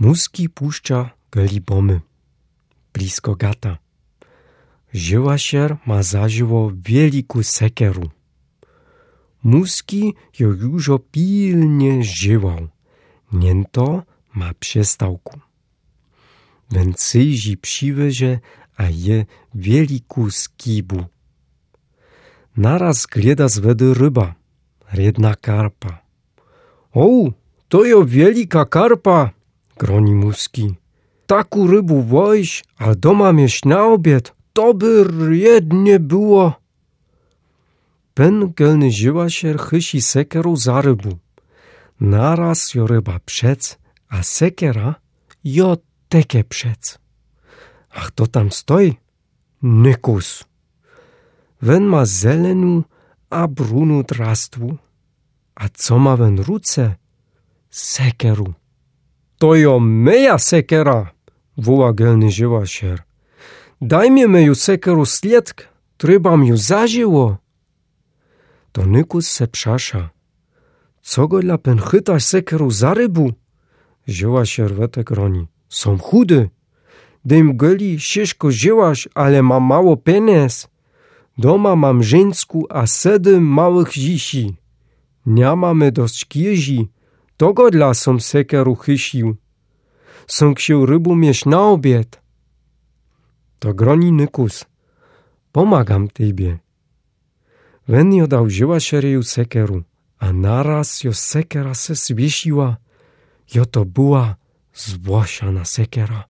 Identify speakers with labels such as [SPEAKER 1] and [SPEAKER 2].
[SPEAKER 1] Muski puszcza gelibomy. Blisko gata. Żyłasier ma zażyło wielku sekeru. Muski jo już pilnie żywał. Niento ma przestałku. Wen cyzi przywyże, a je wielku skibu. Naraz gleda zwedy ryba, jedna karpa. O, to jo wielka karpa, groni muski. Taku rybu wojś, a doma mieć na obiad, to by jednie było. Pen gelny żyła się chysi sekeru za rybu. Naraz jo ryba przec, a sekera jo teke przec. Ach, to tam stoi? Nykus. Wen ma zelenu a brunu drastwu. A co ma wen ruce? Sekeru. To jo meja sekera, woła gelny żyłasier. Daj mi meju sekeru sliedk, trybam ju zażyło. To Nykus se przasza. Co go dla pen chytaś sekeru za rybu? Żyłasier wetek roni. Są chudy. Dym goli ciężko żyłaś, ale mam mało pieniędzy. Doma mam żeńsku a sedem małych zisi. Nie mamy dość kiezi, dla som sekeru chysił. Są ksił rybu mieć na obiad. To groni nykus. Pomagam tybie. Wen jo dał żyła szereju sekeru, a naraz jo sekera se zwiesiła. Jo to była zbłosiana sekera.